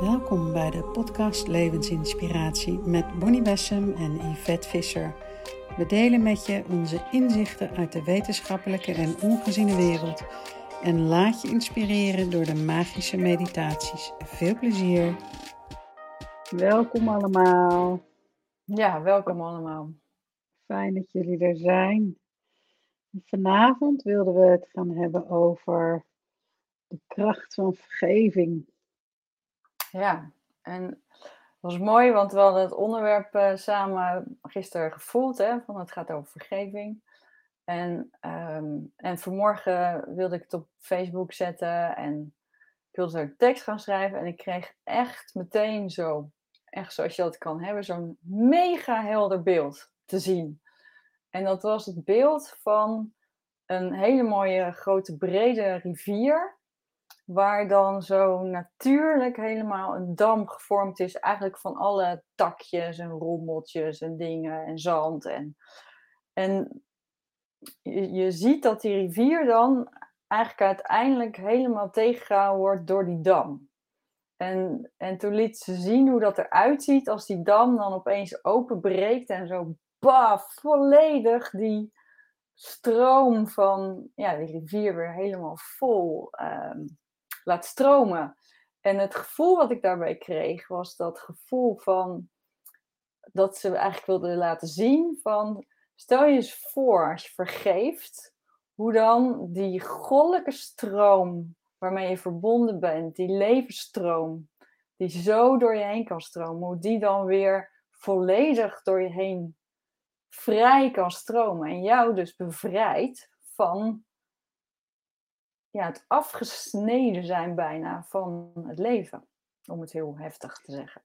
Welkom bij de podcast Levensinspiratie met Bonnie Bessem en Yvette Visser. We delen met je onze inzichten uit de wetenschappelijke en ongeziene wereld en laat je inspireren door de magische meditaties. Veel plezier! Welkom allemaal. Ja, welkom allemaal. Fijn dat jullie er zijn. Vanavond wilden we het gaan hebben over de kracht van vergeving. Ja, en het was mooi, want we hadden het onderwerp uh, samen gisteren gevoeld, hè, van het gaat over vergeving. En, um, en vanmorgen wilde ik het op Facebook zetten en ik wilde er tekst gaan schrijven. En ik kreeg echt meteen zo, echt zoals je dat kan hebben, zo'n mega helder beeld te zien. En dat was het beeld van een hele mooie grote brede rivier waar dan zo natuurlijk helemaal een dam gevormd is, eigenlijk van alle takjes en rommeltjes en dingen en zand. En, en je, je ziet dat die rivier dan eigenlijk uiteindelijk helemaal tegengehouden wordt door die dam. En, en toen liet ze zien hoe dat eruit ziet als die dam dan opeens openbreekt en zo baf, volledig die stroom van ja, die rivier weer helemaal vol um, laat stromen. En het gevoel wat ik daarbij kreeg was dat gevoel van dat ze eigenlijk wilden laten zien van stel je eens voor als je vergeeft, hoe dan die goddelijke stroom waarmee je verbonden bent, die levensstroom, die zo door je heen kan stromen, hoe die dan weer volledig door je heen vrij kan stromen en jou dus bevrijdt van ja, het afgesneden zijn bijna van het leven, om het heel heftig te zeggen.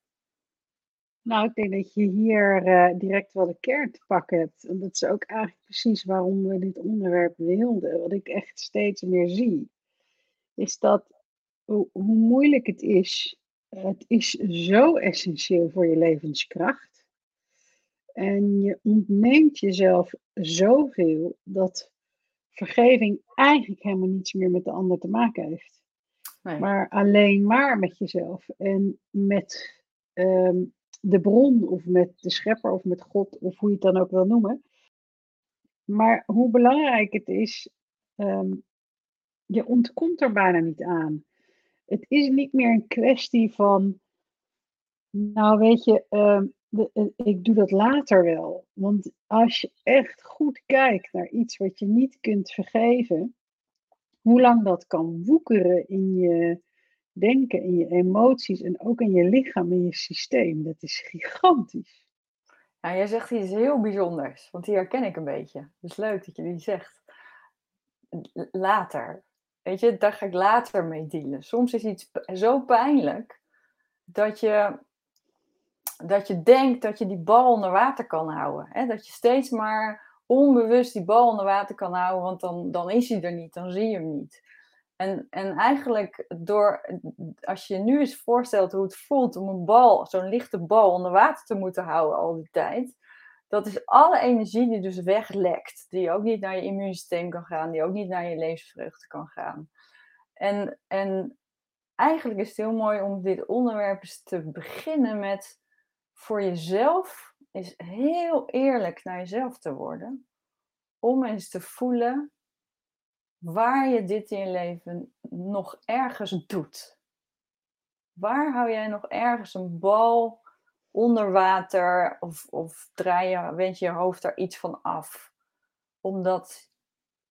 Nou, ik denk dat je hier uh, direct wel de kern te pakken hebt. En dat is ook eigenlijk precies waarom we dit onderwerp wilden. Wat ik echt steeds meer zie, is dat hoe, hoe moeilijk het is, het is zo essentieel voor je levenskracht. En je ontneemt jezelf zoveel dat vergeving eigenlijk helemaal niets meer met de ander te maken heeft. Nee. Maar alleen maar met jezelf en met ehm, de bron of met de schepper of met God of hoe je het dan ook wil noemen. Maar hoe belangrijk het is, um, je ontkomt er bijna niet aan. Het is niet meer een kwestie van, nou weet je, um, eh, ik doe dat later wel. Want als je echt goed kijkt naar iets wat je niet kunt vergeven, hoe lang dat kan woekeren in je denken, in je emoties en ook in je lichaam, in je systeem, dat is gigantisch. Ja, jij zegt iets heel bijzonders, want die herken ik een beetje. Dus leuk dat je die zegt. Later. Weet je, daar ga ik later mee dealen. Soms is iets zo pijnlijk dat je dat je denkt dat je die bal onder water kan houden. Hè? Dat je steeds maar onbewust die bal onder water kan houden, want dan, dan is hij er niet, dan zie je hem niet. En, en eigenlijk door, als je nu eens voorstelt hoe het voelt om een bal, zo'n lichte bal onder water te moeten houden al die tijd, dat is alle energie die dus weglekt, die ook niet naar je immuunsysteem kan gaan, die ook niet naar je levensvreugde kan gaan. En, en eigenlijk is het heel mooi om dit onderwerp te beginnen met voor jezelf is heel eerlijk naar jezelf te worden. Om eens te voelen waar je dit in je leven nog ergens doet. Waar hou jij nog ergens een bal onder water of, of draai je, wend je je hoofd daar iets van af? Omdat,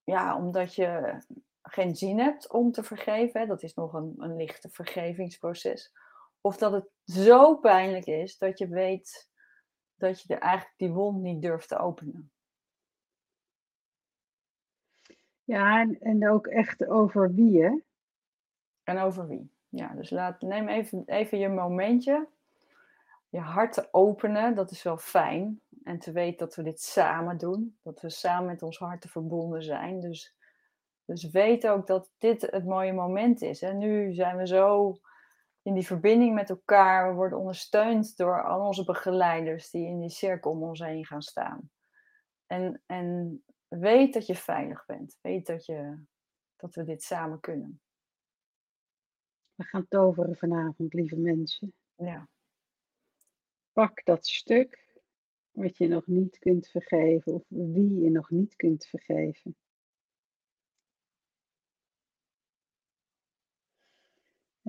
ja, omdat je geen zin hebt om te vergeven. Dat is nog een, een lichte vergevingsproces. Of dat het zo pijnlijk is dat je weet dat je er eigenlijk die wond niet durft te openen. Ja, en, en ook echt over wie, hè? En over wie. Ja, dus laat, neem even, even je momentje. Je hart te openen, dat is wel fijn. En te weten dat we dit samen doen. Dat we samen met ons harten verbonden zijn. Dus, dus weet ook dat dit het mooie moment is. En nu zijn we zo in die verbinding met elkaar. We worden ondersteund door al onze begeleiders die in die cirkel om ons heen gaan staan. En, en weet dat je veilig bent. Weet dat, je, dat we dit samen kunnen. We gaan toveren vanavond, lieve mensen. Ja. Pak dat stuk wat je nog niet kunt vergeven of wie je nog niet kunt vergeven.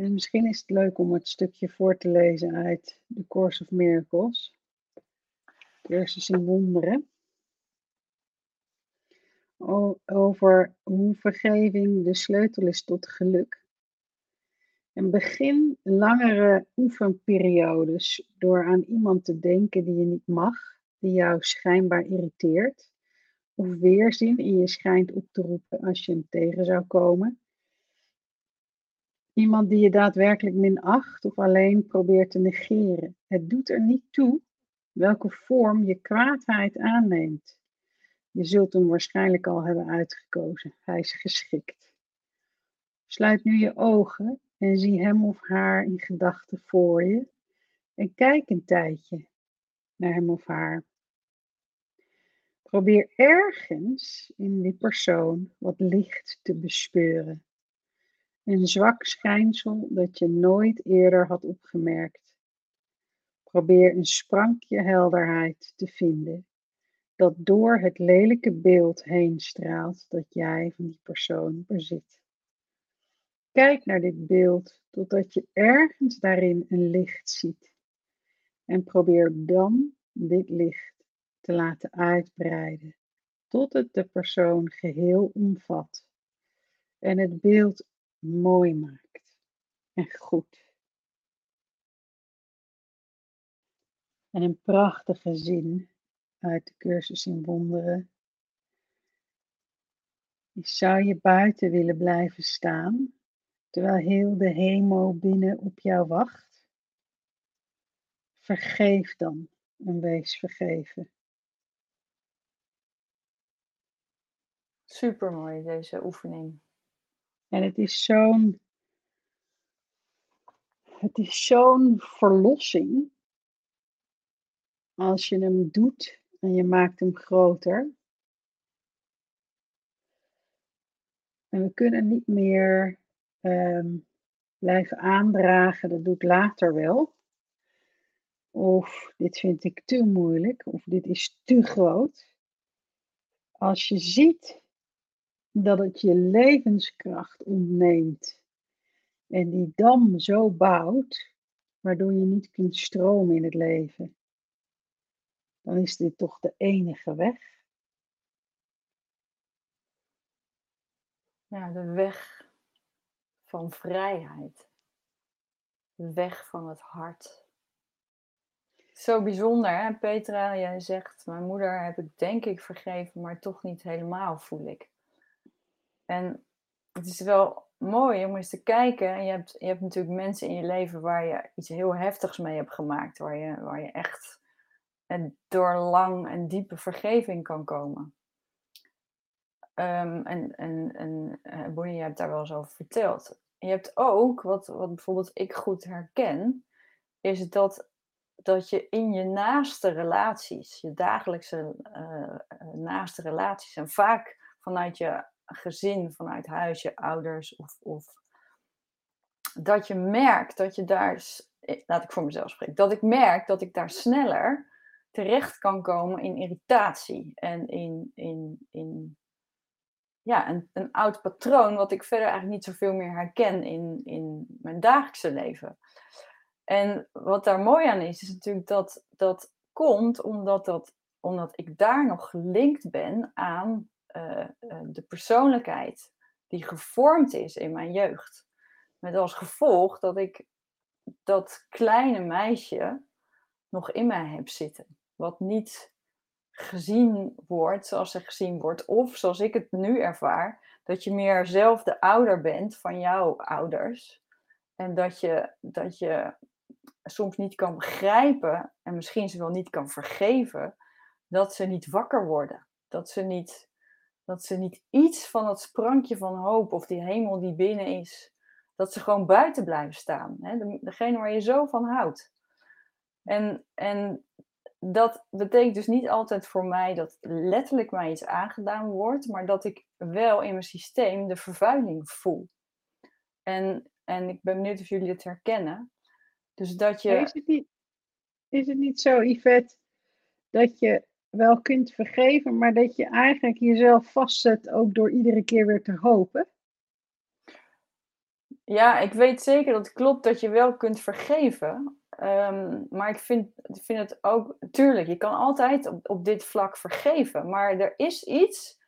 En misschien is het leuk om het stukje voor te lezen uit The Course of Miracles. Cursus in wonderen. Over hoe vergeving de sleutel is tot geluk. En begin langere oefenperiodes door aan iemand te denken die je niet mag, die jou schijnbaar irriteert, of weerzin in je schijnt op te roepen als je hem tegen zou komen. Iemand die je daadwerkelijk minacht of alleen probeert te negeren. Het doet er niet toe welke vorm je kwaadheid aanneemt. Je zult hem waarschijnlijk al hebben uitgekozen. Hij is geschikt. Sluit nu je ogen en zie hem of haar in gedachten voor je. En kijk een tijdje naar hem of haar. Probeer ergens in die persoon wat licht te bespeuren. Een zwak schijnsel dat je nooit eerder had opgemerkt. Probeer een sprankje helderheid te vinden dat door het lelijke beeld heen straalt dat jij van die persoon bezit. Kijk naar dit beeld totdat je ergens daarin een licht ziet. En probeer dan dit licht te laten uitbreiden tot het de persoon geheel omvat en het beeld mooi maakt en goed. En een prachtige zin uit de cursus in wonderen. Zou je buiten willen blijven staan terwijl heel de hemel binnen op jou wacht? Vergeef dan en wees vergeven. Super mooi deze oefening. En het is zo'n. Het is zo'n verlossing als je hem doet en je maakt hem groter. En we kunnen niet meer Ehm, blijven aandragen, dat doe ik later wel. Of dit vind ik te moeilijk, of dit is te groot. Als je ziet dat het je levenskracht ontneemt en die dam zo bouwt, waardoor je niet kunt stromen in het leven, dan is dit toch de enige weg. Ja, de weg van vrijheid. Weg van het hart. Zo bijzonder, hè? Petra, jij zegt, mijn moeder heb ik denk ik vergeven, maar toch niet helemaal voel ik. En het is wel mooi om eens te kijken. En je hebt, je hebt natuurlijk mensen in je leven waar je iets heel heftigs mee hebt gemaakt, waar je, waar je echt door lang en diepe vergeving kan komen. Um, en en, en uh, Bonnie, je hebt daar wel eens over verteld. je hebt ook, wat, wat bijvoorbeeld ik goed herken, is dat, dat je in je naaste relaties, je dagelijkse uh, naaste relaties, en vaak vanuit je gezin, vanuit huis, je ouders, of, of dat je merkt dat je daar, laat ik voor mezelf spreken, dat ik merk dat ik daar sneller terecht kan komen in irritatie en in, in, in ja, een, een oud patroon wat ik verder eigenlijk niet zoveel meer herken in, in mijn dagelijkse leven. En wat daar mooi aan is, is natuurlijk dat dat komt omdat, dat, omdat ik daar nog gelinkt ben aan uh, uh, de persoonlijkheid die gevormd is in mijn jeugd. Met als gevolg dat ik dat kleine meisje nog in mij heb zitten. Wat niet gezien wordt zoals er gezien wordt. Of zoals ik het nu ervaar, dat je meer zelf de ouder bent van jouw ouders. En dat je, dat je soms niet kan begrijpen en misschien ze wel niet kan vergeven dat ze niet wakker worden. Dat ze niet, dat ze niet iets van het sprankje van hoop of die hemel die binnen is, dat ze gewoon buiten blijven staan. Hè? Degene waar je zo van houdt. En, en dat betekent dus niet altijd voor mij dat letterlijk mij iets aangedaan wordt, maar dat ik wel in mijn systeem de vervuiling voel. En, En ik ben benieuwd of jullie het herkennen. Dus dat je. Is het niet, is het niet zo, Yvette, dat je wel kunt vergeven, maar dat je eigenlijk jezelf vastzet ook door iedere keer weer te hopen? Ja, ik weet zeker dat het klopt dat je wel kunt vergeven. Ehm, maar ik vind, vind het ook, tuurlijk, je kan altijd op, op dit vlak vergeven. Maar er is iets,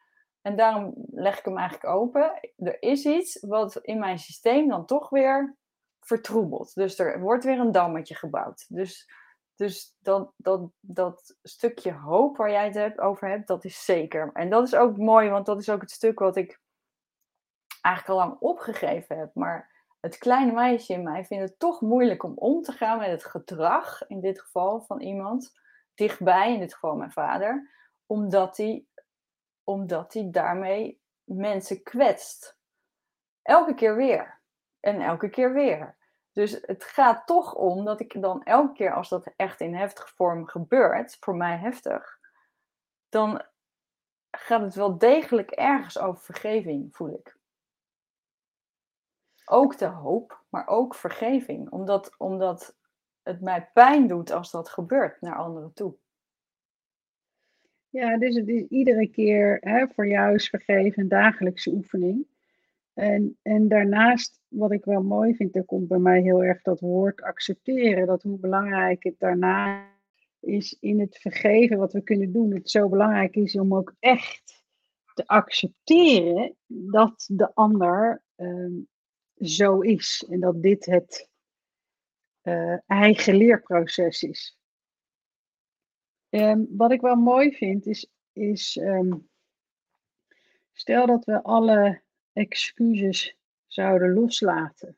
en daarom leg ik hem eigenlijk open. Er is iets wat in mijn systeem dan toch weer vertroebelt. Dus er wordt weer een dammetje gebouwd. Dus, dus dat, dat, dat stukje hoop waar jij het over hebt, dat is zeker. En dat is ook mooi, want dat is ook het stuk wat ik eigenlijk al lang opgegeven heb. Maar het kleine meisje in mij vindt het toch moeilijk om om te gaan met het gedrag, in dit geval van iemand dichtbij, in dit geval mijn vader, omdat hij, omdat hij daarmee mensen kwetst. Elke keer weer. En elke keer weer. Dus het gaat toch om dat ik dan elke keer als dat echt in heftige vorm gebeurt, voor mij heftig, dan gaat het wel degelijk ergens over vergeving, voel ik. Ook de hoop, maar ook vergeving. Omdat, omdat het mij pijn doet als dat gebeurt naar anderen toe. Ja, dus het is iedere keer hè, voor jou is vergeven een dagelijkse oefening. En, en daarnaast, wat ik wel mooi vind, er komt bij mij heel erg dat woord accepteren. Dat hoe belangrijk het daarna is in het vergeven wat we kunnen doen. Het zo belangrijk is om ook echt te accepteren dat de ander ehm, zo is. En dat dit het uh, eigen leerproces is. Um, wat ik wel mooi vind is, is um, stel dat we alle excuses zouden loslaten.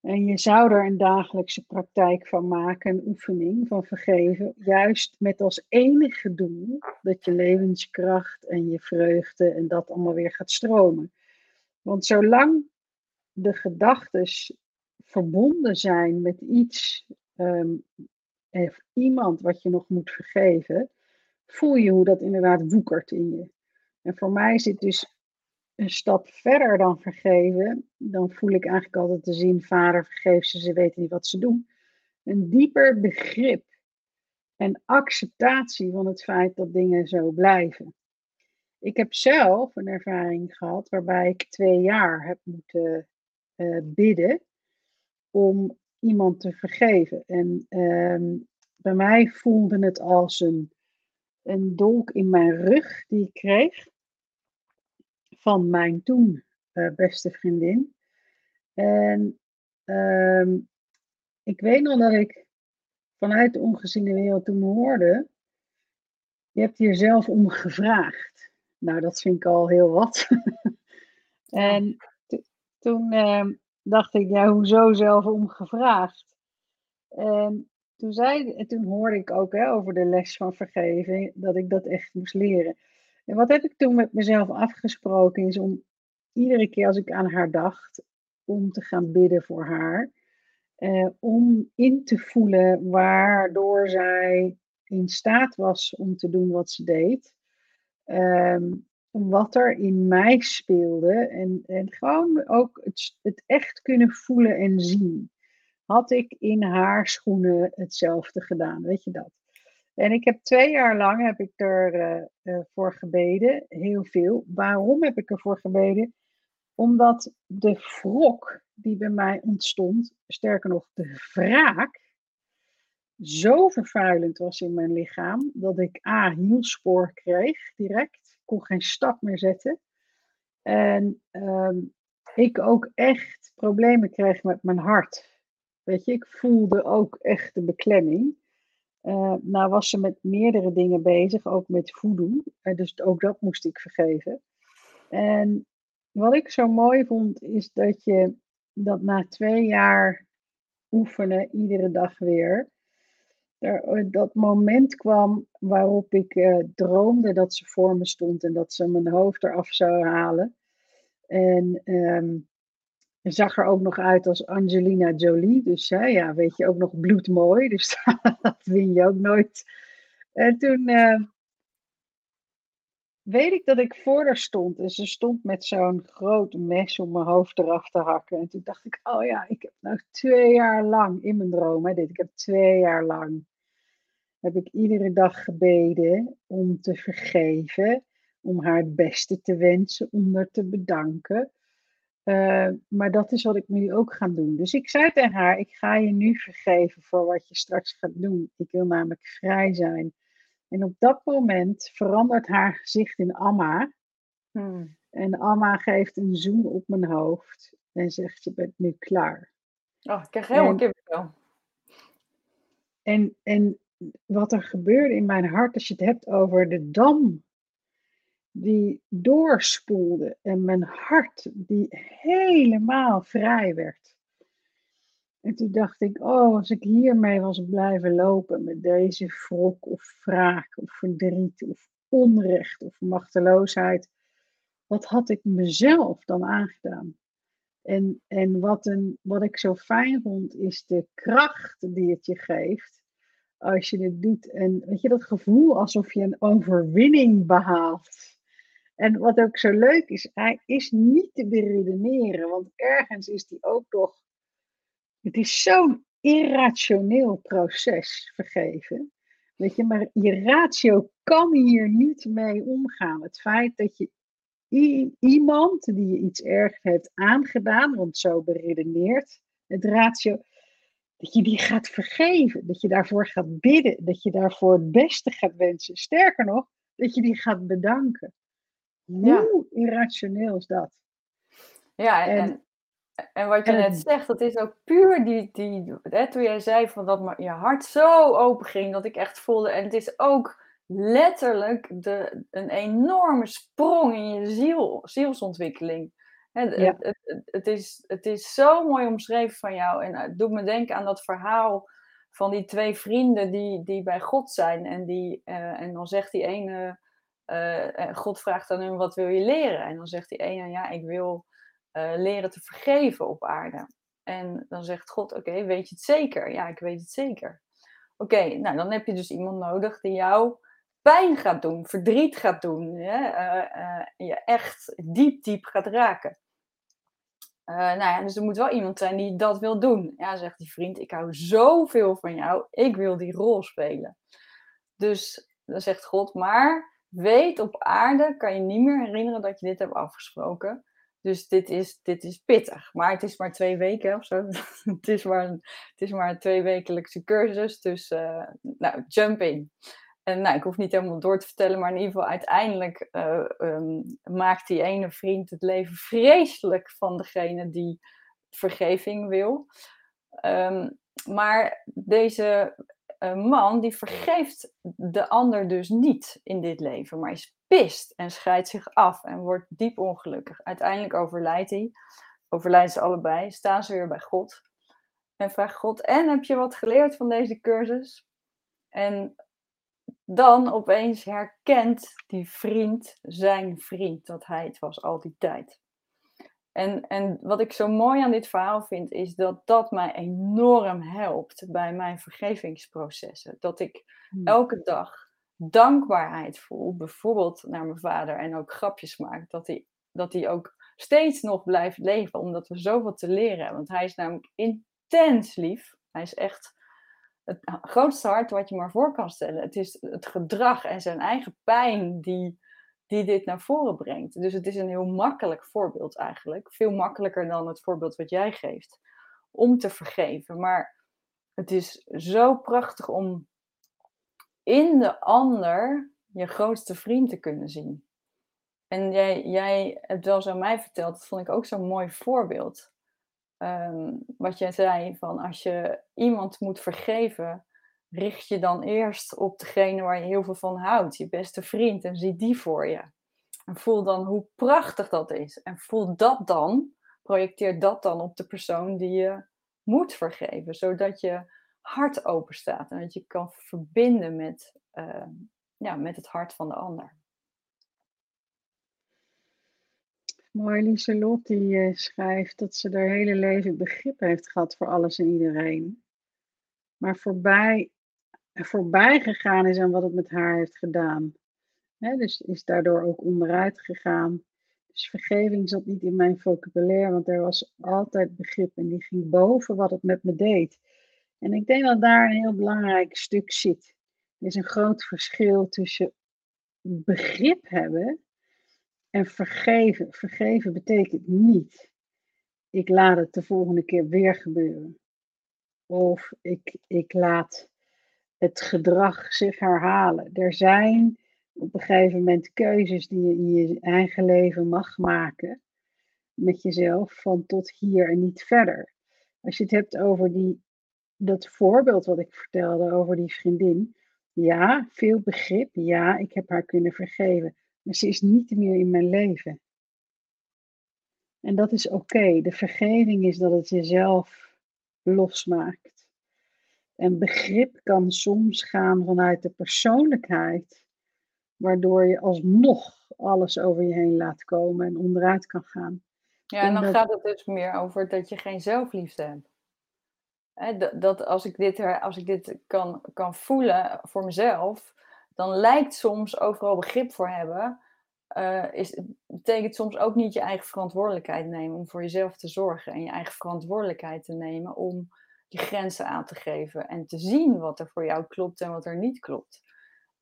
En je zou er een dagelijkse praktijk van maken, een oefening van vergeven, juist met als enige doel dat je levenskracht en je vreugde en dat allemaal weer gaat stromen. Want zolang de gedachten verbonden zijn met iets, um, of iemand wat je nog moet vergeven, voel je hoe dat inderdaad woekert in je. En voor mij zit dus een stap verder dan vergeven, dan voel ik eigenlijk altijd de zin: Vader, vergeef ze, ze weten niet wat ze doen. Een dieper begrip en acceptatie van het feit dat dingen zo blijven. Ik heb zelf een ervaring gehad waarbij ik twee jaar heb moeten uh, bidden om iemand te vergeven. En uh, bij mij voelde het als een, een dolk in mijn rug die ik kreeg van mijn toen uh, beste vriendin. En uh, ik weet nog dat ik vanuit de ongeziene wereld toen hoorde, je hebt hier zelf om gevraagd. Nou, dat vind ik al heel wat. en toen uh, dacht ik, ja, hoezo zelf om gevraagd? En toen, zei, en toen hoorde ik ook hè, over de les van vergeving, dat ik dat echt moest leren. En wat heb ik toen met mezelf afgesproken, is om iedere keer als ik aan haar dacht, om te gaan bidden voor haar. Uh, om in te voelen waardoor zij in staat was om te doen wat ze deed. Um, wat er in mij speelde. En, en gewoon ook het, het echt kunnen voelen en zien. Had ik in haar schoenen hetzelfde gedaan, weet je dat? En ik heb twee jaar lang heb ik er uh, voor gebeden, heel veel. Waarom heb ik ervoor gebeden? Omdat de wrok die bij mij ontstond, sterker nog de wraak, zo vervuilend was in mijn lichaam dat ik A, hielspoor kreeg direct kon geen stap meer zetten. En ehm, ik ook echt problemen kreeg met mijn hart. Weet je, ik voelde ook echt de beklemming. Uh, nou was ze met meerdere dingen bezig, ook met voodoo. Uh, dus ook dat moest ik vergeven. En wat ik zo mooi vond, is dat je dat na twee jaar oefenen, iedere dag weer, er, eh, dat moment kwam waarop ik droomde dat ze voor me stond en dat ze mijn hoofd eraf zou halen. En um, zag er ook nog uit als Angelina Jolie. Dus hè, ja, weet je, ook nog bloedmooi. Dus dat win je ook nooit. En toen, uh, weet ik dat ik voor haar stond. En ze stond met zo'n groot mes om mijn hoofd eraf te hakken. En toen dacht ik, oh ja, ik heb nou twee jaar lang in mijn droom, hè, dit, ik heb twee jaar lang, heb ik iedere dag gebeden om te vergeven, om haar het beste te wensen, om haar te bedanken. Uh, maar dat is wat ik nu ook ga doen. Dus ik zei tegen haar: Ik ga je nu vergeven voor wat je straks gaat doen. Ik wil namelijk vrij zijn. En op dat moment verandert haar gezicht in Amma. Hmm. En Amma geeft een zoen op mijn hoofd en zegt: Je bent nu klaar. Oh, ik krijg helemaal kippenvel. En, en wat er gebeurde in mijn hart, als je het hebt over de dam die doorspoelde en mijn hart die helemaal vrij werd. En toen dacht ik, oh, als ik hiermee was blijven lopen met deze wrok of wraak of verdriet of onrecht of machteloosheid, wat had ik mezelf dan aangedaan? En, en wat, een, wat ik zo fijn vond, is de kracht die het je geeft als je het doet. En weet je, dat gevoel alsof je een overwinning behaalt. En wat ook zo leuk is, hij is niet te beredeneren, want ergens is die ook toch het is zo'n irrationeel proces, vergeven. Weet je, maar je ratio kan hier niet mee omgaan. Het feit dat je iemand die je iets erg heeft aangedaan, want zo beredeneert het ratio, dat je die gaat vergeven, dat je daarvoor gaat bidden, dat je daarvoor het beste gaat wensen. Sterker nog, dat je die gaat bedanken. Hoe irrationeel is dat? Ja, en, en wat je net zegt, dat is ook puur die, die hè, toen jij zei van dat je hart zo open ging, dat ik echt voelde. En het is ook letterlijk de, een enorme sprong in je ziel, zielsontwikkeling. Het, het, het, het, is, het is zo mooi omschreven van jou. En het doet me denken aan dat verhaal van die twee vrienden die, die bij God zijn. En, die, uh, en dan zegt die ene, uh, God vraagt aan hem, wat wil je leren? En dan zegt die ene, ja, ik wil uh, leren te vergeven op aarde. En dan zegt God, oké, weet je het zeker? Ja, ik weet het zeker. Oké, nou dan heb je dus iemand nodig die jou pijn gaat doen, verdriet gaat doen, hè? Uh, je echt diep, diep gaat raken. nou ja, dus er moet wel iemand zijn die dat wil doen. Ja, zegt die vriend, ik hou zoveel van jou, ik wil die rol spelen. Dus dan zegt God, maar weet op aarde kan je niet meer herinneren dat je dit hebt afgesproken. Dus dit is, dit is pittig. Maar het is maar twee weken of zo. het, is maar het is maar een tweewekelijkse cursus. Dus uh, nou, jump in. En nou, ik hoef niet helemaal door te vertellen, maar in ieder geval uiteindelijk uh, um, maakt die ene vriend het leven vreselijk van degene die vergeving wil. Um, maar deze man die vergeeft de ander dus niet in dit leven, maar is pist en scheidt zich af en wordt diep ongelukkig. Uiteindelijk overlijdt hij, overlijden ze allebei, staan ze weer bij God en vraagt God: En heb je wat geleerd van deze cursus? En dan opeens herkent die vriend zijn vriend dat hij het was al die tijd. En, en wat ik zo mooi aan dit verhaal vind, is dat dat mij enorm helpt bij mijn vergevingsprocessen. Dat ik hmm. elke dag dankbaarheid voel, bijvoorbeeld naar mijn vader en ook grapjes maak, dat hij, dat hij ook steeds nog blijft leven, omdat we zoveel te leren hebben. Want hij is namelijk intens lief. Hij is echt het grootste hart wat je maar voor kan stellen. Het is het gedrag en zijn eigen pijn die, die dit naar voren brengt. Dus het is een heel makkelijk voorbeeld eigenlijk. Veel makkelijker dan het voorbeeld wat jij geeft. Om te vergeven. Maar het is zo prachtig om in de ander je grootste vriend te kunnen zien. En jij, jij hebt wel zo mij verteld, dat vond ik ook zo'n mooi voorbeeld. Ehm, wat jij zei, van als je iemand moet vergeven, richt je dan eerst op degene waar je heel veel van houdt, je beste vriend, en zie die voor je. En voel dan hoe prachtig dat is. En voel dat dan, projecteer dat dan op de persoon die je moet vergeven, zodat je hart open staat en dat je kan verbinden met, uh, ja, met het hart van de ander. Mooi, Lieselot die uh, schrijft dat ze haar hele leven begrip heeft gehad voor alles en iedereen. Maar voorbij, voorbij gegaan is aan wat het met haar heeft gedaan. Dus is daardoor ook onderuit gegaan. Dus vergeving zat niet in mijn vocabulaire, want er was altijd begrip en die ging boven wat het met me deed. En ik denk dat daar een heel belangrijk stuk zit. Er is een groot verschil tussen begrip hebben en vergeven. Vergeven betekent niet, ik laat het de volgende keer weer gebeuren. Of ik, ik laat het gedrag zich herhalen. Er zijn op een gegeven moment keuzes die je in je eigen leven mag maken. Met jezelf van tot hier en niet verder. Als je het hebt over die, dat voorbeeld wat ik vertelde over die vriendin. Ja, veel begrip. Ja, ik heb haar kunnen vergeven. Maar ze is niet meer in mijn leven. En dat is oké. De vergeving is dat het jezelf losmaakt. En begrip kan soms gaan vanuit de persoonlijkheid, waardoor je alsnog alles over je heen laat komen en onderuit kan gaan. Ja, en dan gaat het dus meer over dat je geen zelfliefde hebt. dat, dat als ik dit, als ik dit kan, kan voelen voor mezelf, dan lijkt soms overal begrip voor hebben, uh, is, betekent soms ook niet je eigen verantwoordelijkheid nemen om voor jezelf te zorgen en je eigen verantwoordelijkheid te nemen om je grenzen aan te geven en te zien wat er voor jou klopt en wat er niet klopt.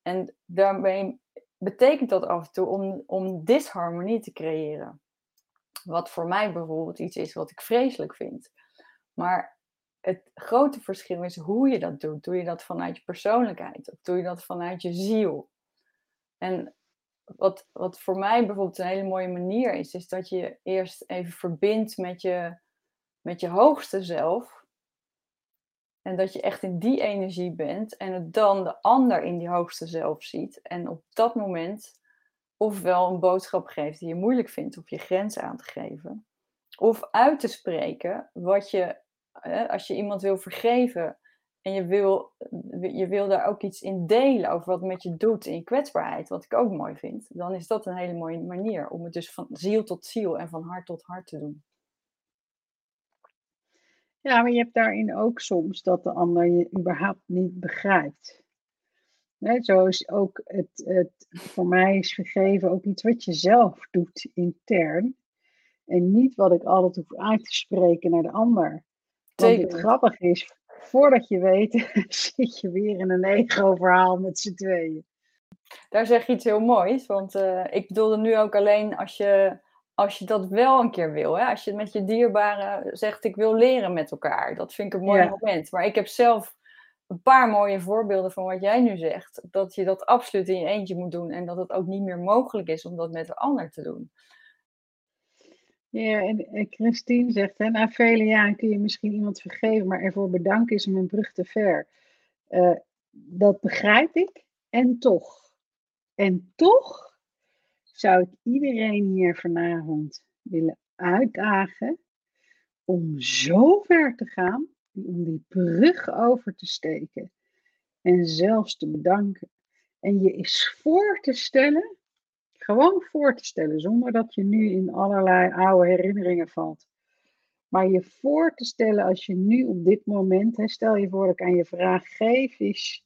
En daarmee betekent dat af en toe om, om disharmonie te creëren. Wat voor mij bijvoorbeeld iets is wat ik vreselijk vind. Maar het grote verschil is hoe je dat doet. Doe je dat vanuit je persoonlijkheid of doe je dat vanuit je ziel? En wat, wat voor mij bijvoorbeeld een hele mooie manier is, is dat je eerst even verbindt met je, met je hoogste zelf. En dat je echt in die energie bent en het dan de ander in die hoogste zelf ziet. En op dat moment ofwel een boodschap geeft die je moeilijk vindt, of je grenzen aan te geven. Of uit te spreken wat je, als je iemand wil vergeven, en je wil, je wil daar ook iets in delen over wat met je doet in kwetsbaarheid, wat ik ook mooi vind, dan is dat een hele mooie manier om het dus van ziel tot ziel en van hart tot hart te doen. Ja, maar je hebt daarin ook soms dat de ander je überhaupt niet begrijpt. Nee, zo is ook het, het, voor mij is vergeven ook iets wat je zelf doet intern. En niet wat ik altijd hoef uit te spreken naar de ander. Want het grappige is, voordat je weet, zit je weer in een ego-verhaal met z'n tweeën. Daar zeg je iets heel moois, want uh, ik bedoelde nu ook alleen als je, als je dat wel een keer wil. Hè? Als je met je dierbaren zegt, ik wil leren met elkaar. Dat vind ik een mooi moment. Maar ik heb zelf een paar mooie voorbeelden van wat jij nu zegt. Dat je dat absoluut in je eentje moet doen en dat het ook niet meer mogelijk is om dat met een ander te doen. Ja, en Christine zegt, hè, na vele jaren kun je misschien iemand vergeven, maar ervoor bedanken is om een brug te ver. Uh, dat begrijp ik. En toch, en toch zou ik iedereen hier vanavond willen uitdagen om zo ver te gaan, om die brug over te steken en zelfs te bedanken. En je is voor te stellen gewoon voor te stellen, zonder dat je nu in allerlei oude herinneringen valt. Maar je voor te stellen als je nu op dit moment, stel je voor dat ik aan je vraag, geef is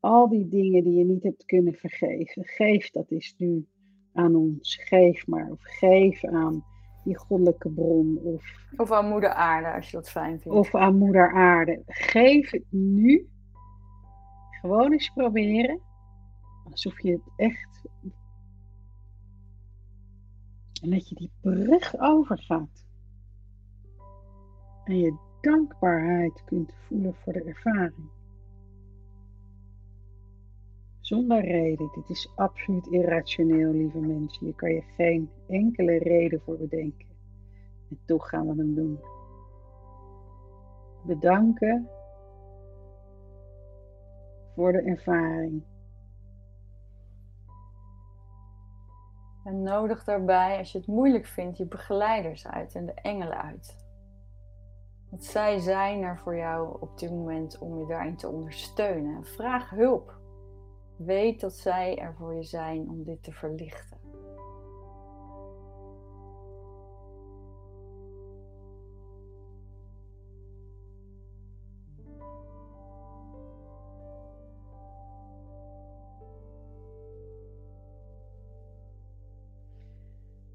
al die dingen die je niet hebt kunnen vergeven. Geef dat is nu aan ons. Geef maar. Of geef aan die goddelijke bron. Of, of aan moeder aarde, als je dat fijn vindt. Of aan moeder aarde. Geef het nu. Gewoon eens proberen. Alsof je het echt en dat je die brug overgaat. En je dankbaarheid kunt voelen voor de ervaring. Zonder reden. Dit is absoluut irrationeel, lieve mensen. Je kan je geen enkele reden voor bedenken. En toch gaan we hem doen. Bedanken voor de ervaring. En nodig daarbij, als je het moeilijk vindt, je begeleiders uit en de engelen uit. Want zij zijn er voor jou op dit moment om je daarin te ondersteunen. Vraag hulp. Weet dat zij er voor je zijn om dit te verlichten.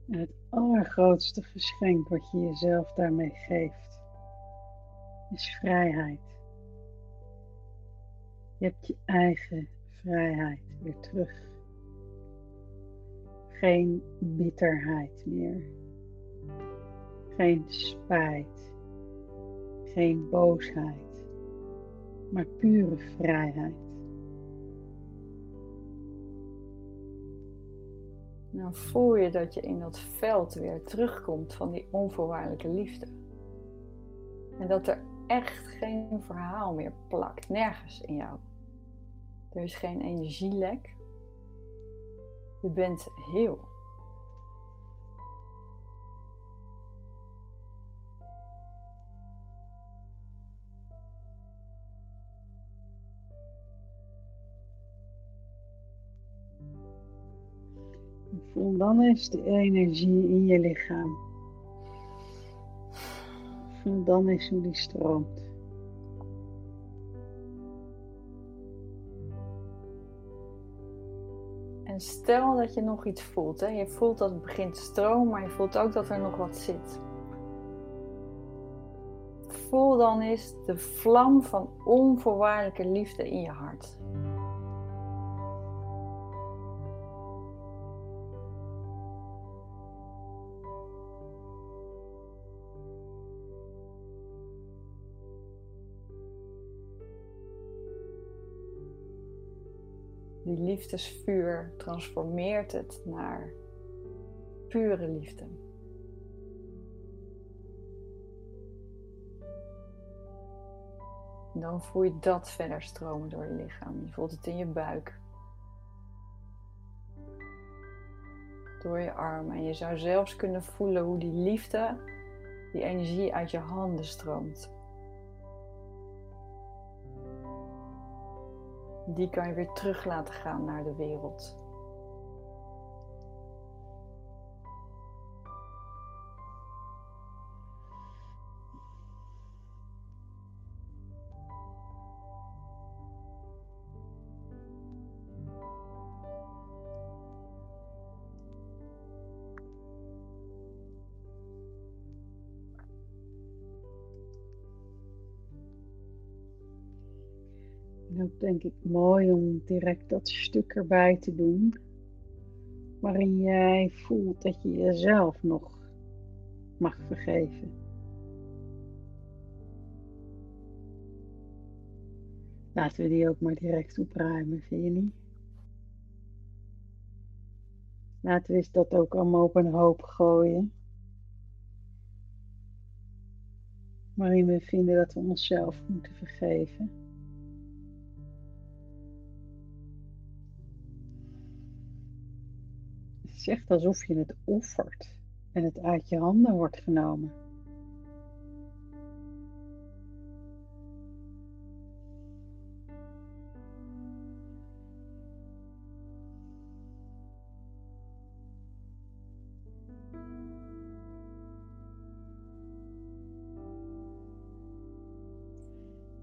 En het allergrootste geschenk wat je jezelf daarmee geeft, is vrijheid. Je hebt je eigen vrijheid weer terug. Geen bitterheid meer. Geen spijt. Geen boosheid. Maar pure vrijheid. Dan voel je dat je in dat veld weer terugkomt van die onvoorwaardelijke liefde. En dat er echt geen verhaal meer plakt, nergens in jou. Er is geen energielek. Je bent heel. Voel dan eens de energie in je lichaam. Voel dan eens hoe die stroomt. En stel dat je nog iets voelt. Hè? Je voelt dat het begint te stromen, maar je voelt ook dat er nog wat zit. Voel dan eens de vlam van onvoorwaardelijke liefde in je hart. Liefdesvuur transformeert het naar pure liefde. Dan voel je dat verder stromen door je lichaam. Je voelt het in je buik. Door je armen. En je zou zelfs kunnen voelen hoe die liefde, die energie uit je handen stroomt. Die kan je weer terug laten gaan naar de wereld. Denk ik mooi om direct dat stuk erbij te doen. Waarin jij voelt dat je jezelf nog mag vergeven. Laten we die ook maar direct opruimen, vind je niet? Laten we eens dat ook allemaal op een hoop gooien. Waarin we vinden dat we onszelf moeten vergeven. Echt alsof je het offert en het uit je handen wordt genomen.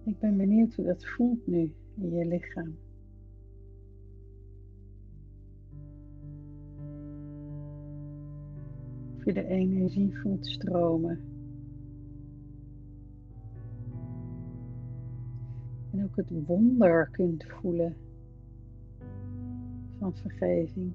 Ik ben benieuwd hoe dat voelt nu in je lichaam. Je de energie voelt stromen. En ook het wonder kunt voelen van vergeving.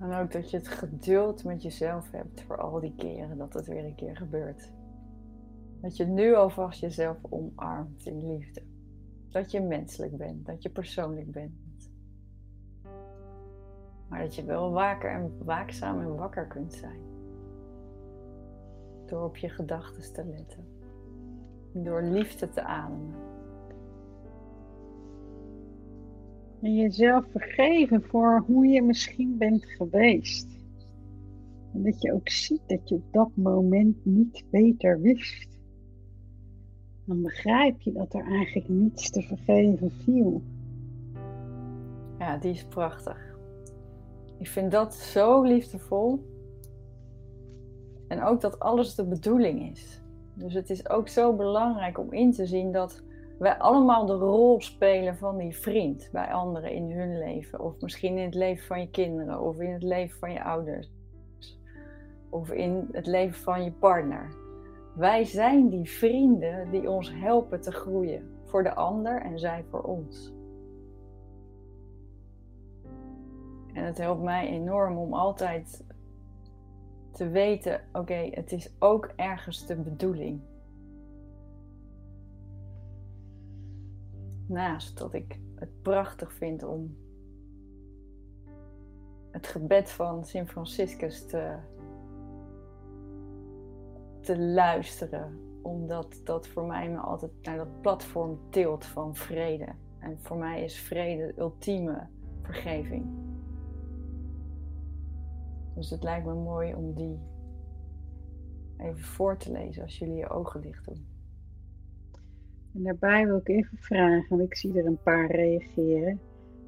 En ook dat je het geduld met jezelf hebt voor al die keren dat het weer een keer gebeurt. Dat je nu alvast jezelf omarmt in liefde. Dat je menselijk bent, dat je persoonlijk bent. Maar dat je wel waker en waakzaam en wakker kunt zijn. Door op je gedachten te letten. Door liefde te ademen. En jezelf vergeven voor hoe je misschien bent geweest. En dat je ook ziet dat je op dat moment niet beter wist. Dan begrijp je dat er eigenlijk niets te vergeven viel. Ja, die is prachtig. Ik vind dat zo liefdevol. En ook dat alles de bedoeling is. Dus het is ook zo belangrijk om in te zien dat wij allemaal de rol spelen van die vriend bij anderen in hun leven. Of misschien in het leven van je kinderen, of in het leven van je ouders, of in het leven van je partner. Wij zijn die vrienden die ons helpen te groeien voor de ander en zij voor ons. En het helpt mij enorm om altijd te weten: oké, het is ook ergens de bedoeling. Naast dat ik het prachtig vind om het gebed van Sint Franciscus te, te luisteren. Omdat dat voor mij me altijd naar dat platform tilt van vrede. En voor mij is vrede de ultieme vergeving. Dus het lijkt me mooi om die even voor te lezen als jullie je ogen dicht doen. En daarbij wil ik even vragen, want ik zie er een paar reageren.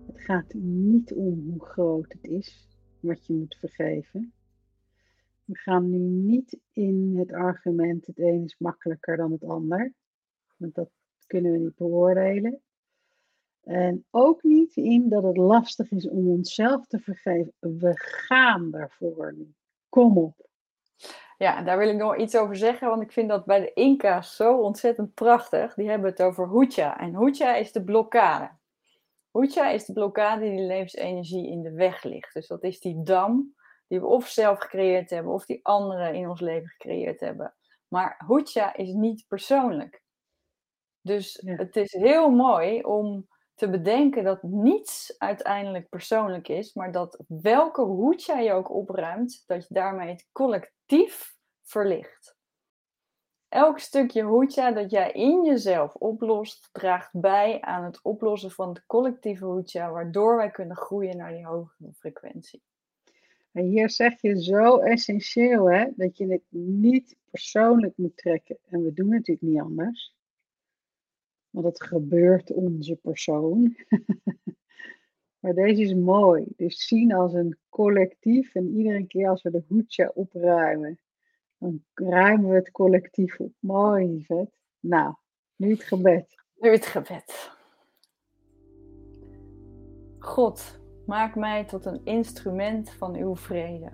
Het gaat niet om hoe groot het is wat je moet vergeven. We gaan nu niet in het argument het een is makkelijker dan het ander. Want dat kunnen we niet beoordelen. En ook niet in dat het lastig is om onszelf te vergeven. We gaan daarvoor nu. Kom op. Ja, daar wil ik nog iets over zeggen, want ik vind dat bij de Inca's zo ontzettend prachtig. Die hebben het over Hucha. En Hucha is de blokkade. Hucha is de blokkade die de levensenergie in de weg ligt. Dus dat is die dam die we of zelf gecreëerd hebben, of die anderen in ons leven gecreëerd hebben. Maar Hucha is niet persoonlijk. Dus het is heel mooi om te bedenken dat niets uiteindelijk persoonlijk is, maar dat welke hoed jij ook opruimt, dat je daarmee het collectief verlicht. Elk stukje hoedja dat jij in jezelf oplost, draagt bij aan het oplossen van het collectieve hoedja, waardoor wij kunnen groeien naar die hogere frequentie. En hier zeg je zo essentieel, hè, dat je het niet persoonlijk moet trekken. En we doen natuurlijk niet anders. Want het gebeurt onze persoon. maar deze is mooi. Dus zien als een collectief. En iedere keer als we de hoedje opruimen, dan ruimen we het collectief op. Mooi, vet. Nou, nu het gebed. Nu het gebed. God, maak mij tot een instrument van uw vrede.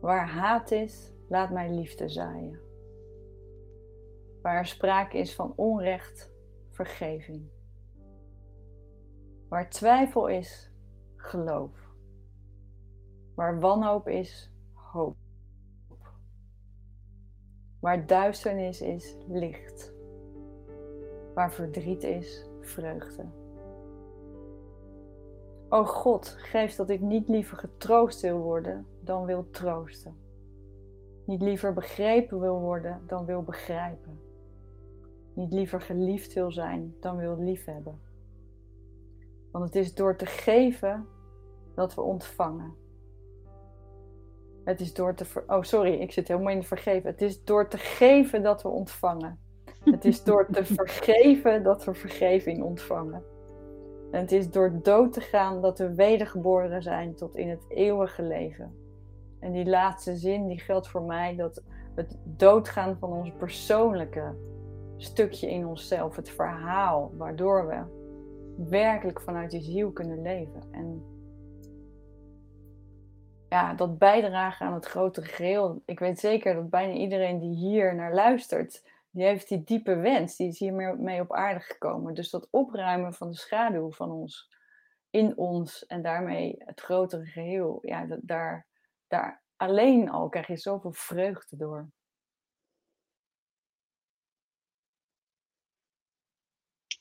Waar haat is, laat mij liefde zaaien waar sprake is van onrecht, vergeving. Waar twijfel is, geloof. Waar wanhoop is, hoop. Waar duisternis is, licht. Waar verdriet is, vreugde. O God, geef dat ik niet liever getroost wil worden dan wil troosten. Niet liever begrepen wil worden dan wil begrijpen niet liever geliefd wil zijn dan wil liefhebben. Want het is door te geven dat we ontvangen. Het is door te ver... Oh, sorry, ik zit helemaal in de vergeven. Het is door te geven dat we ontvangen. Het is door te vergeven dat we vergeving ontvangen. En het is door dood te gaan dat we wedergeboren zijn tot in het eeuwige leven. En die laatste zin die geldt voor mij dat het doodgaan van ons persoonlijke stukje in onszelf, het verhaal, waardoor we werkelijk vanuit die ziel kunnen leven. En ja, dat bijdragen aan het grotere geheel. Ik weet zeker dat bijna iedereen die hier naar luistert, die heeft die diepe wens, die is hier mee op aarde gekomen. Dus dat opruimen van de schaduw van ons, in ons en daarmee het grotere geheel, ja, daar, daar alleen al krijg je zoveel vreugde door.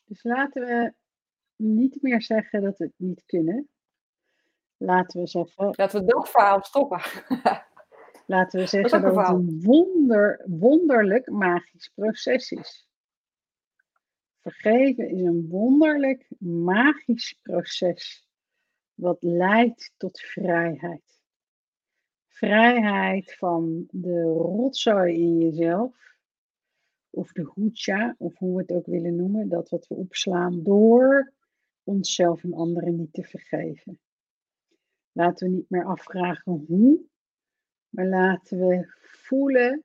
Dus laten we niet meer zeggen dat we het niet kunnen. Laten we zeggen. Laten we dat verhaal stoppen. laten we zeggen dat, het een wonder, wonderlijk magisch proces is. Vergeven is een wonderlijk magisch proces wat leidt tot vrijheid. Vrijheid van de rotzooi in jezelf of de hucha, of hoe we het ook willen noemen, dat wat we opslaan door onszelf en anderen niet te vergeven. Laten we niet meer afvragen hoe, Maar laten we voelen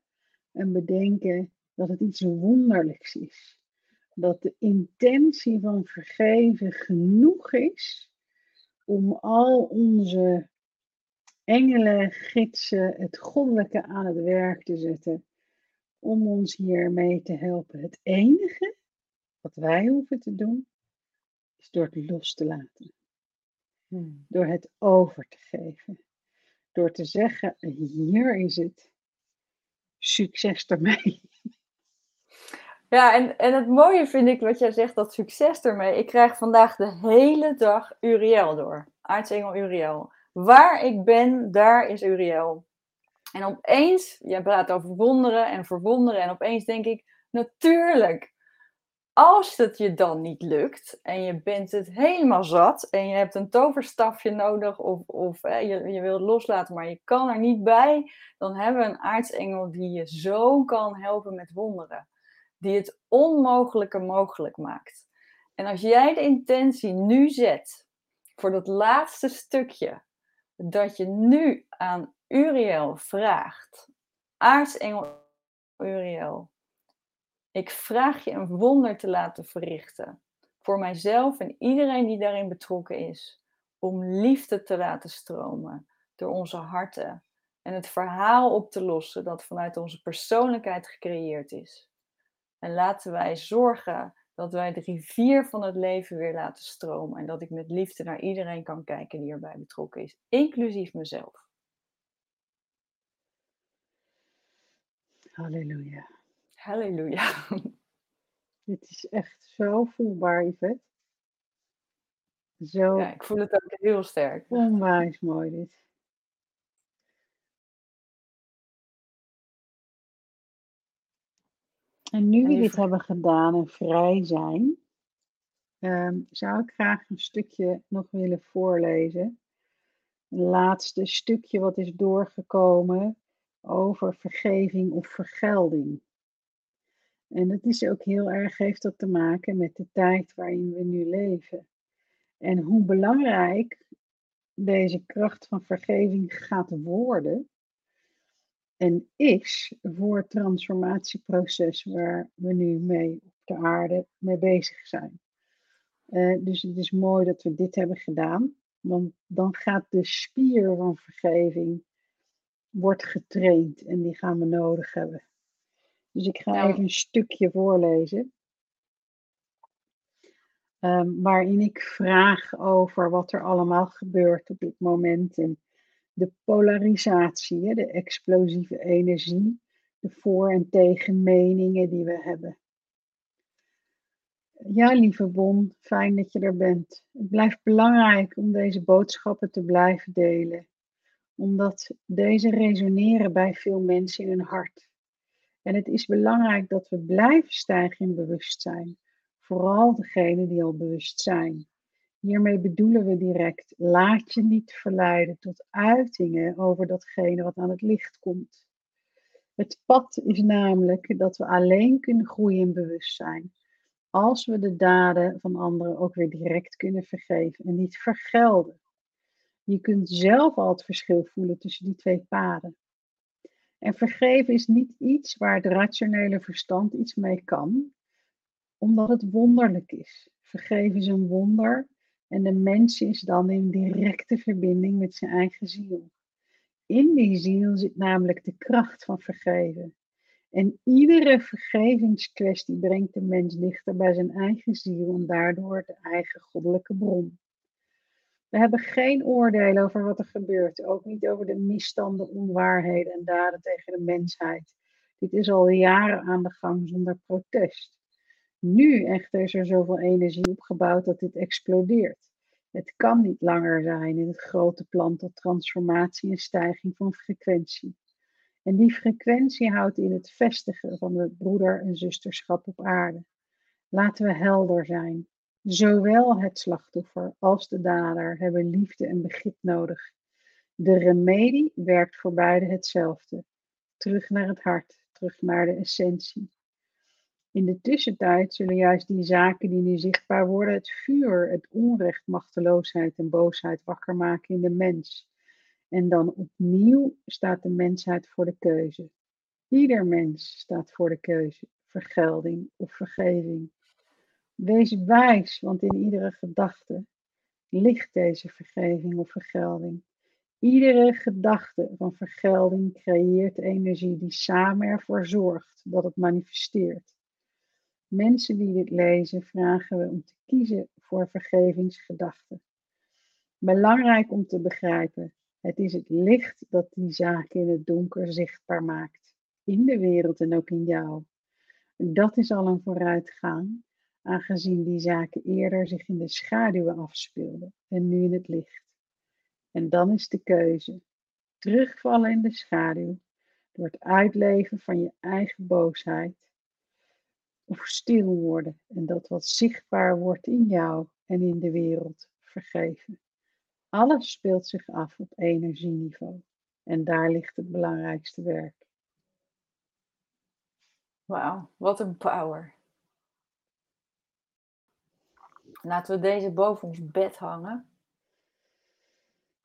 en bedenken dat het iets wonderlijks is. Dat de intentie van vergeven genoeg is om al onze engelen, gidsen, het goddelijke aan het werk te zetten. Om ons hiermee te helpen. Het enige wat wij hoeven te doen, is door het los te laten. Hmm. Door het over te geven. Door te zeggen, hier is het. Succes ermee. Ja, en, en het mooie vind ik wat jij zegt, dat succes ermee. Ik krijg vandaag de hele dag Uriel door. Aartsengel Uriel. Waar ik ben, daar is Uriel. En opeens, jij praat over wonderen en verwonderen. En opeens denk ik, natuurlijk, als het je dan niet lukt en je bent het helemaal zat en je hebt een toverstafje nodig of, of je, je wilt loslaten, maar je kan er niet bij, dan hebben we een aartsengel die je zo kan helpen met wonderen. Die het onmogelijke mogelijk maakt. En als jij de intentie nu zet voor dat laatste stukje, dat je nu aan Uriel vraagt, aartsengel Uriel, ik vraag je een wonder te laten verrichten. Voor mijzelf en iedereen die daarin betrokken is. Om liefde te laten stromen door onze harten. En het verhaal op te lossen dat vanuit onze persoonlijkheid gecreëerd is. En laten wij zorgen dat wij de rivier van het leven weer laten stromen. En dat ik met liefde naar iedereen kan kijken die erbij betrokken is, inclusief mezelf. Halleluja. Halleluja. Dit is echt zo voelbaar, Yvette. Zo Ja, ik voel het ook heel sterk. onwijs mooi dit. En nu we dit hebben gedaan en vrij zijn, ehm, zou ik graag een stukje nog willen voorlezen. Een laatste stukje wat is doorgekomen over vergeving of vergelding. En dat is ook heel erg, heeft dat te maken met de tijd waarin we nu leven. En hoe belangrijk deze kracht van vergeving gaat worden en is voor het transformatieproces waar we nu mee op de aarde mee bezig zijn. Uh, dus het is mooi dat we dit hebben gedaan, want dan gaat de spier van vergeving wordt getraind en die gaan we nodig hebben. Dus ik ga even een stukje voorlezen. Um, waarin ik vraag over wat er allemaal gebeurt op dit moment. En de polarisatie, de explosieve energie, de voor- en tegenmeningen die we hebben. Ja, lieve Bon, fijn dat je er bent. Het blijft belangrijk om deze boodschappen te blijven delen, omdat deze resoneren bij veel mensen in hun hart. En het is belangrijk dat we blijven stijgen in bewustzijn. Vooral degenen die al bewust zijn. Hiermee bedoelen we direct, laat je niet verleiden tot uitingen over datgene wat aan het licht komt. Het pad is namelijk dat we alleen kunnen groeien in bewustzijn als we de daden van anderen ook weer direct kunnen vergeven en niet vergelden. Je kunt zelf al het verschil voelen tussen die twee paden. En vergeven is niet iets waar het rationele verstand iets mee kan, omdat het wonderlijk is. Vergeven is een wonder en de mens is dan in directe verbinding met zijn eigen ziel. In die ziel zit namelijk de kracht van vergeven. En iedere vergevingskwestie brengt de mens dichter bij zijn eigen ziel en daardoor de eigen goddelijke bron. We hebben geen oordeel over wat er gebeurt, ook niet over de misstanden, onwaarheden en daden tegen de mensheid. Dit is al jaren aan de gang zonder protest. Nu echter is er zoveel energie opgebouwd dat dit explodeert. Het kan niet langer zijn in het grote plan tot transformatie en stijging van frequentie. En die frequentie houdt in het vestigen van het broeder- en zusterschap op aarde. Laten we helder zijn. Zowel het slachtoffer als de dader hebben liefde en begrip nodig. De remedie werkt voor beide hetzelfde. Terug naar het hart, terug naar de essentie. In de tussentijd zullen juist die zaken die nu zichtbaar worden, het vuur, het onrecht, machteloosheid en boosheid wakker maken in de mens. En dan opnieuw staat de mensheid voor de keuze. Ieder mens staat voor de keuze, vergelding of vergeving. Wees wijs, want in iedere gedachte ligt deze vergeving of vergelding. Iedere gedachte van vergelding creëert energie die samen ervoor zorgt dat het manifesteert. Mensen die dit lezen vragen we om te kiezen voor vergevingsgedachten. Belangrijk om te begrijpen, het is het licht dat die zaken in het donker zichtbaar maakt, in de wereld en ook in jou. Dat is al een vooruitgang, aangezien die zaken eerder zich in de schaduwen afspeelden en nu in het licht. En dan is de keuze: terugvallen in de schaduw door het uitleven van je eigen boosheid, of stil worden en dat wat zichtbaar wordt in jou en in de wereld vergeven. Alles speelt zich af op energieniveau en daar ligt het belangrijkste werk. Wauw, wat een power. Laten we deze boven ons bed hangen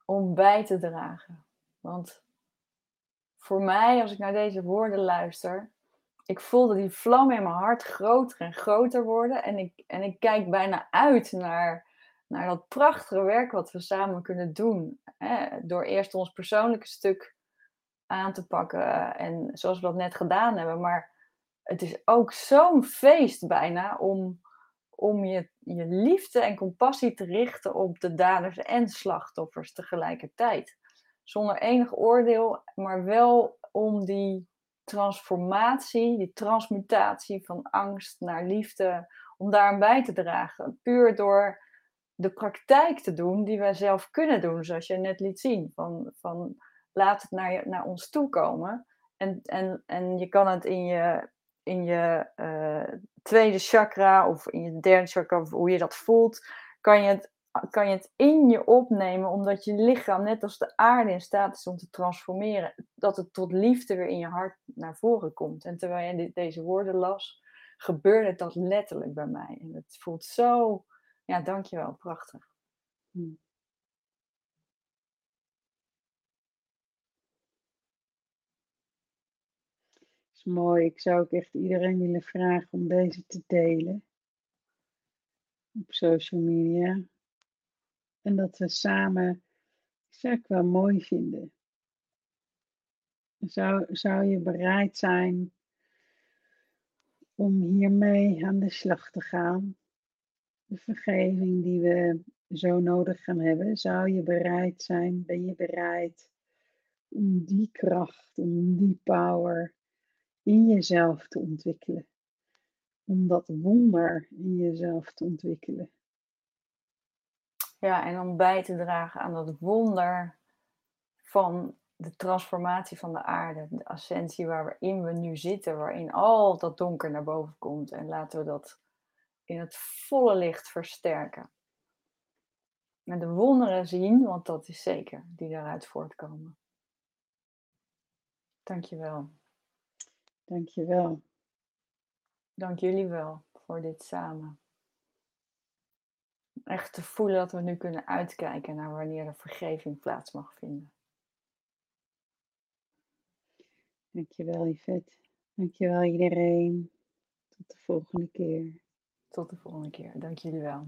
om bij te dragen. Want voor mij, als ik naar deze woorden luister, ik voelde die vlam in mijn hart groter en groter worden. En ik, en ik kijk bijna uit naar, naar dat prachtige werk wat we samen kunnen doen. Hè? Door eerst ons persoonlijke stuk aan te pakken. En zoals we dat net gedaan hebben. Maar het is ook zo'n feest bijna om, om je, je liefde en compassie te richten op de daders en slachtoffers tegelijkertijd. Zonder enig oordeel, maar wel om die transformatie, die transmutatie van angst naar liefde, om daar aan bij te dragen. Puur door de praktijk te doen die wij zelf kunnen doen, zoals je net liet zien. Van, van laat het naar, naar ons toe komen. En, en, en je kan het in je, in je uh, tweede chakra of in je derde chakra, of hoe je dat voelt, kan je het kan je het in je opnemen, omdat je lichaam, net als de aarde, in staat is om te transformeren. Dat het tot liefde weer in je hart naar voren komt. En terwijl je deze woorden las, gebeurde dat letterlijk bij mij. En het voelt zo, ja, dankjewel, prachtig. Hm. is mooi. Ik zou ook echt iedereen willen vragen om deze te delen op social media. En dat we samen, zeg wel mooi vinden. Zou, zou je bereid zijn om hiermee aan de slag te gaan? De vergeving die we zo nodig gaan hebben, zou je bereid zijn? Ben je bereid om die kracht, om die power in jezelf te ontwikkelen? Om dat wonder in jezelf te ontwikkelen. Ja, en om bij te dragen aan dat wonder van de transformatie van de aarde, de ascensie waarin we nu zitten, waarin al dat donker naar boven komt. En laten we dat in het volle licht versterken. En de wonderen zien, want dat is zeker, die daaruit voortkomen. Dankjewel. Dankjewel. Dank jullie wel voor dit samen echt te voelen dat we nu kunnen uitkijken naar wanneer de vergeving plaats mag vinden. Dankjewel Yvette. Dankjewel iedereen. Tot de volgende keer. Tot de volgende keer. Dank jullie wel.